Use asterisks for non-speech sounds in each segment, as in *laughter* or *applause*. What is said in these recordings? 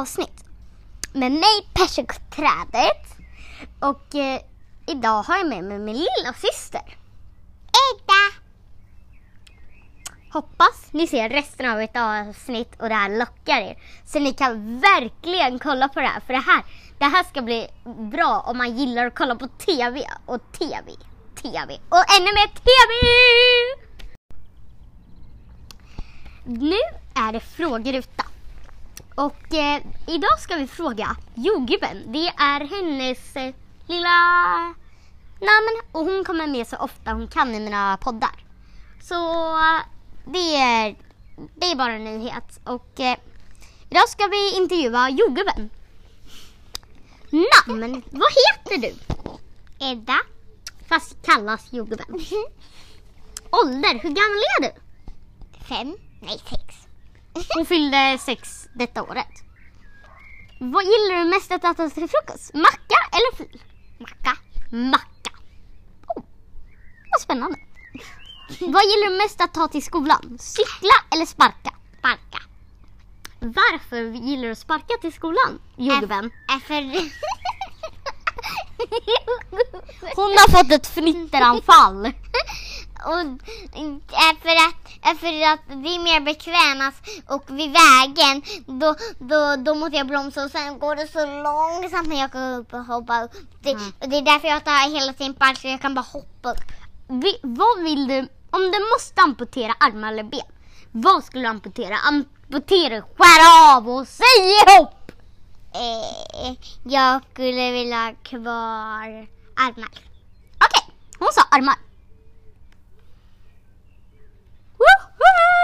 avsnitt. Med mig Persikoträdet. Och eh, idag har jag med mig min lilla syster. Ida! Hoppas ni ser resten av ett avsnitt och det här lockar er. Så ni kan verkligen kolla på det här. För det här, det här ska bli bra om man gillar att kolla på TV och TV, TV och ännu mer TV! Nu är det frågeruta. Och eh, idag ska vi fråga jordgubben. Det är hennes eh, lilla namn och hon kommer med så ofta hon kan i mina poddar. Så eh, det, är, det är bara en nyhet. Och eh, idag ska vi intervjua jordgubben. Namn, vad heter du? Edda. Fast kallas jordgubben. *laughs* Ålder, hur gammal är du? Fem. Nej, sex. Hon fyllde sex detta året. Vad gillar du mest att äta till frukost? Macka eller fil? Macka. Macka. Oh, vad spännande. Vad gillar du mest att ta till skolan? Cykla eller sparka? Sparka. Varför gillar du att sparka till skolan, jordgubben? För... *laughs* Hon har fått ett fnitteranfall. *laughs* Och är för, att, är för att det är mer bekvämast och vid vägen då, då, då måste jag bromsa och sen går det så långsamt när jag går upp och hoppar upp. Det, Mm. och det är därför jag tar hela tiden park så jag kan bara hoppa upp. Vi, vad vill du, om du måste amputera armar eller ben, vad skulle du amputera? Amputera, skär av och säg ihop! Eh, jag skulle vilja ha kvar armar. Okej, hon sa armar. Woho!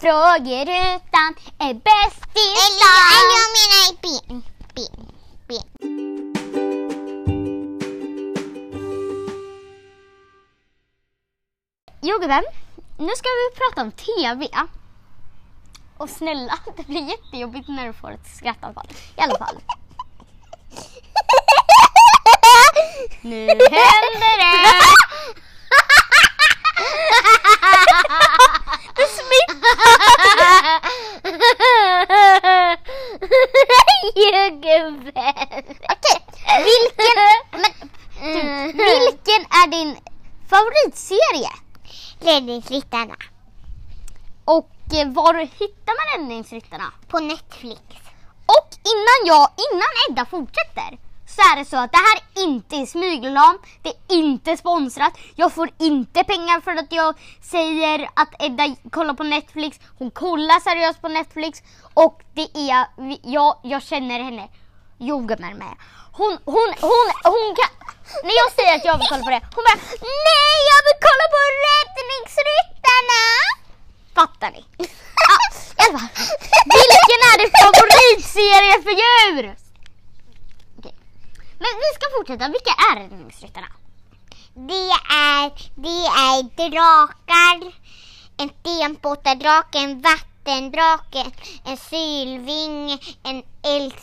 Frågerutan är bäst i Eller, eller stan. jag menar ben. Ben. Ben. Jordgubben, nu ska vi prata om TV. Och snälla, det blir jättejobbigt när du får ett skrattanfall. I alla fall. *laughs* Nu händer det! Det smittar! Jordgubben. Okej, vilken, men, du, vilken är din favoritserie? Räddningsryttarna. Och eh, var hittar man Räddningsryttarna? På Netflix. Och innan jag, innan Edda fortsätter så är det så att det här inte är smygreklam, det är inte sponsrat, jag får inte pengar för att jag säger att Edda kollar på Netflix, hon kollar seriöst på Netflix och det är, jag, jag känner henne, jordgubben med. Hon, hon, hon, hon kan, när jag säger att jag vill kolla på det, hon bara NEJ jag vill kolla på Räddningsryttarna! Fattar ni? Ja, i alla fall. Vilken är din favoritserie för djur? Okay. Men vi ska fortsätta. Vilka är Räddningsryttarna? Det är, det är drakar. En stenbåtardrake, en vattendrake, en sylvinge, en, eld,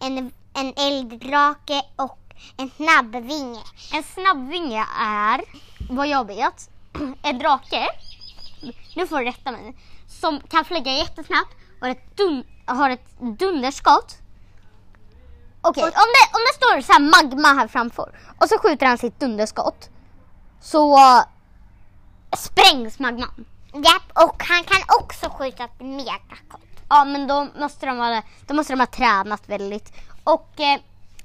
en, en elddrake och en snabbvinge. En snabbvinge är, vad jag vet, *clears throat* en drake. Nu får du rätta mig. Som kan flyga jättesnabbt och har ett, dun, har ett dunderskott. Okej, om, det, om det står så här magma här framför och så skjuter han sitt dunderskott så sprängs magman. Japp, och han kan också skjuta ett megakott. Ja men då måste de, vara, då måste de ha tränat väldigt. Och eh,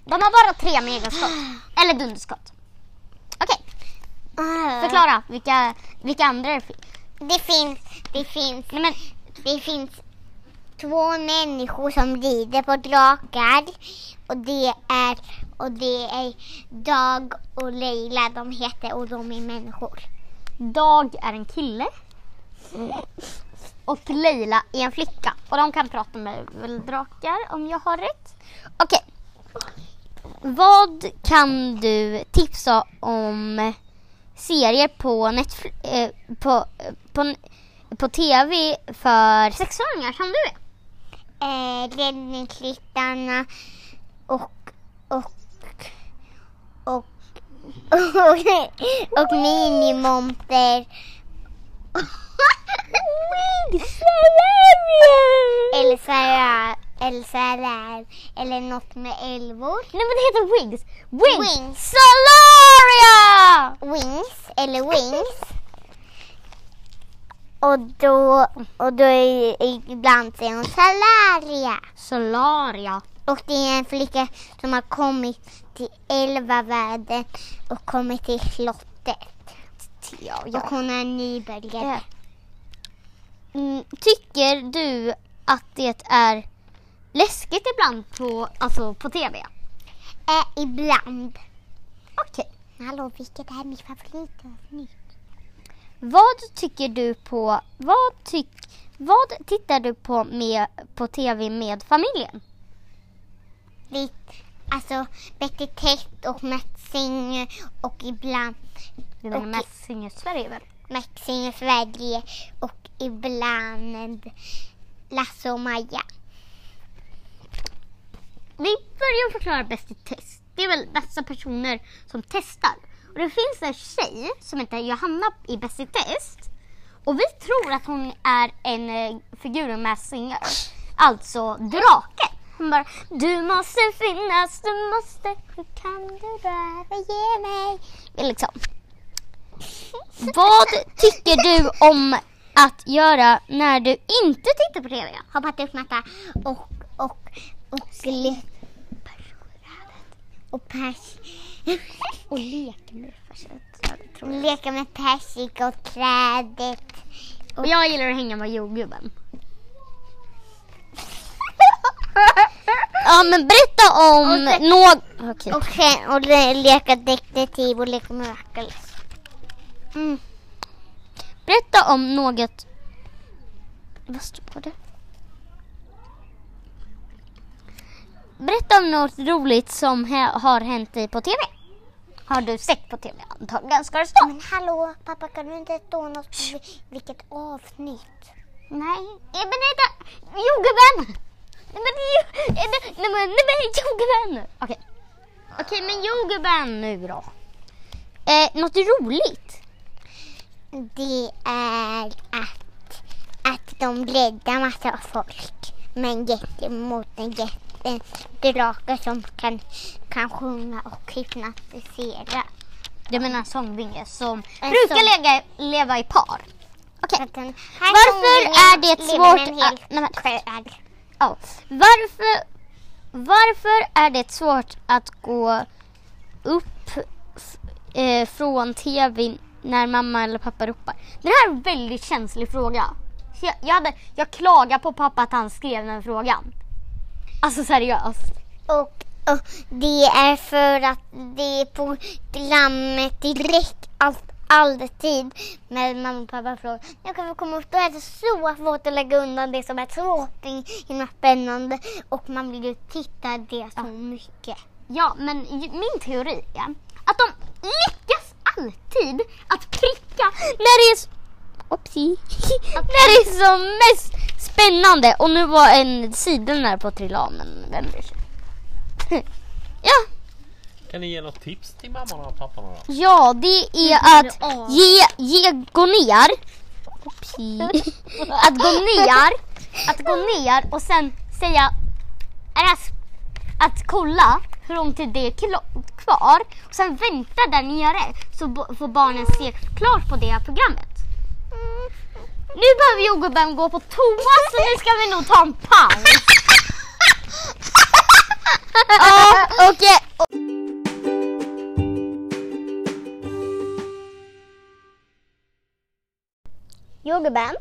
de har bara tre megaskott. *gasps* Eller dunderskott. Okej, förklara vilka, vilka andra det finns. Det finns, det finns, Nej, men, det finns två människor som rider på drakar. Och det är, och det är Dag och Leila de heter och de är människor. Dag är en kille. Och Leila är en flicka. Och de kan prata med drakar om jag har rätt. Okej. Vad kan du tipsa om serier på, Netflix, eh, på, på, på TV för sexåringar som du är? Eh, Räddningsryttarna och, och, och, *laughs* och, och Minimonter. Elsa, Elsa eller, eller något med älvor. Nej men det heter Wings. Wings. Wings. Solaria! Wings eller Wings. Och då, och då är, ibland säger hon Salaria. Solaria. Och det är en flicka som har kommit till elva världen och kommit till slottet. Ja, Och ja. hon är nybörjare. Mm, tycker du att det är läskigt ibland på, alltså på TV? Äh, ibland. Okej. Hallå, vilket är mitt favoritavsnitt? Vad tycker du på, vad, tyck, vad tittar du på med, på TV med familjen? Lite, alltså Betty Tätt och Mats Singer och ibland Det är mest Singer Sverige väl? Mats Sverige och ibland Lasse och Maja. Vi börjar förklara Bäst i test. Det är väl bästa personer som testar. Och det finns en tjej som heter Johanna i Bäst i test. Och vi tror att hon är en eh, figur med Singer. Alltså draken. Hon bara, du måste finnas, du måste, hur kan du röra ge mig? Liksom. Vad tycker du om att göra när du inte tittar på TV? Hoppat upp matta och och och le, och pers Och leka med det leka med persika och trädet. Och jag gillar att hänga med jordgubben. ja men berätta om något... Och sen och le, leka detektiv och leka med Miraculous. Mm. Berätta om något... Vad står det? Berätta om något roligt som har hänt dig på TV. Har du sett på TV? Antagligen ska det stå. Men hallå pappa kan du inte stå något vi- vilket avsnitt? Nej, men vänta! Jordgubben! Nej, men- nej men, nej men jordgubben! Okej. Okej men jordgubben nu då. Eh, något roligt? Det är att, att de räddar massa folk med en jätte mot en jättedrake som kan, kan sjunga och hypnotisera. Du menar sångvinge som En brukar sång- lega, leva i par. Okej. Här Varför är det svårt att- nej, men-. Ja. Varför, varför är det svårt att gå upp eh, från TV när mamma eller pappa ropar? Det här är en väldigt känslig fråga. Jag, jag, hade, jag klagar på pappa att han skrev den frågan. Alltså seriöst. Och, och det är för att det är programmet direkt allt, alltid när mamma och pappa frågar när kan vi komma upp? Då är det så svårt att lägga undan det som är så himla spännande och man vill ju titta det så mycket. Ja, men min teori är att de alltid att pricka när det är, Oopsie. *laughs* när det är som mest spännande. Och nu var en sidan där på att trilla av, men vem bryr sig? *laughs* ja, Kan ni ge något tips till mamman och pappan då? ja, det är att ge, ge, gå ner. Oopsie. *laughs* att gå ner, att gå ner och sen säga, är det här att kolla hur lång tid det är kvar och sen vänta där nere så får barnen se klart på det programmet. Nu behöver jordgubben gå på toa så nu ska vi nog ta en paus. *laughs* Ja, okej. Jordgubben,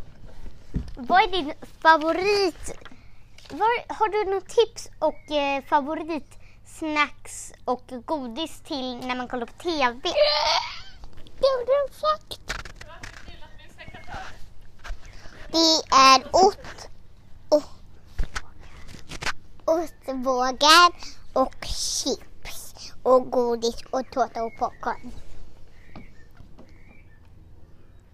vad är din favorit? Var, har du något tips och eh, favoritsnacks och godis till när man kollar på TV? Det är ost och ostbågar och chips och godis och tårta och popcorn.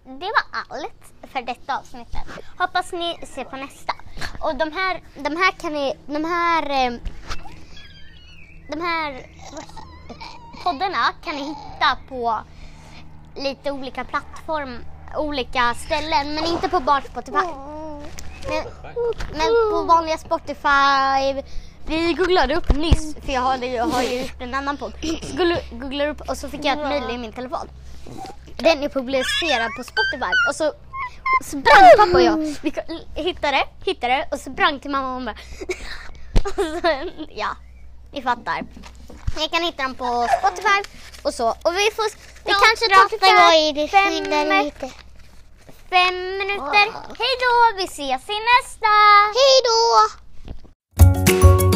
Det var allt för detta avsnittet. Hoppas ni ser på nästa. Och de här, de här kan ni, de här, eh, de här poddarna kan ni hitta på lite olika plattform, olika ställen, men inte på bara Spotify. Men, men på vanliga Spotify. Vi googlade upp nyss, för jag har, jag har ju gjort en annan podd. Så googlade- googlade upp och så fick jag ett mejl i min telefon. Den är publicerad på Spotify och så sprang pappa och jag. Vi hittade, hittade och sprang till mamma och hon bara... *laughs* Och så, ja, ni fattar. Ni kan hitta den på Spotify och så. Och vi får, det kanske tar fem, fem minuter. Hej då, vi ses i nästa! Hej då!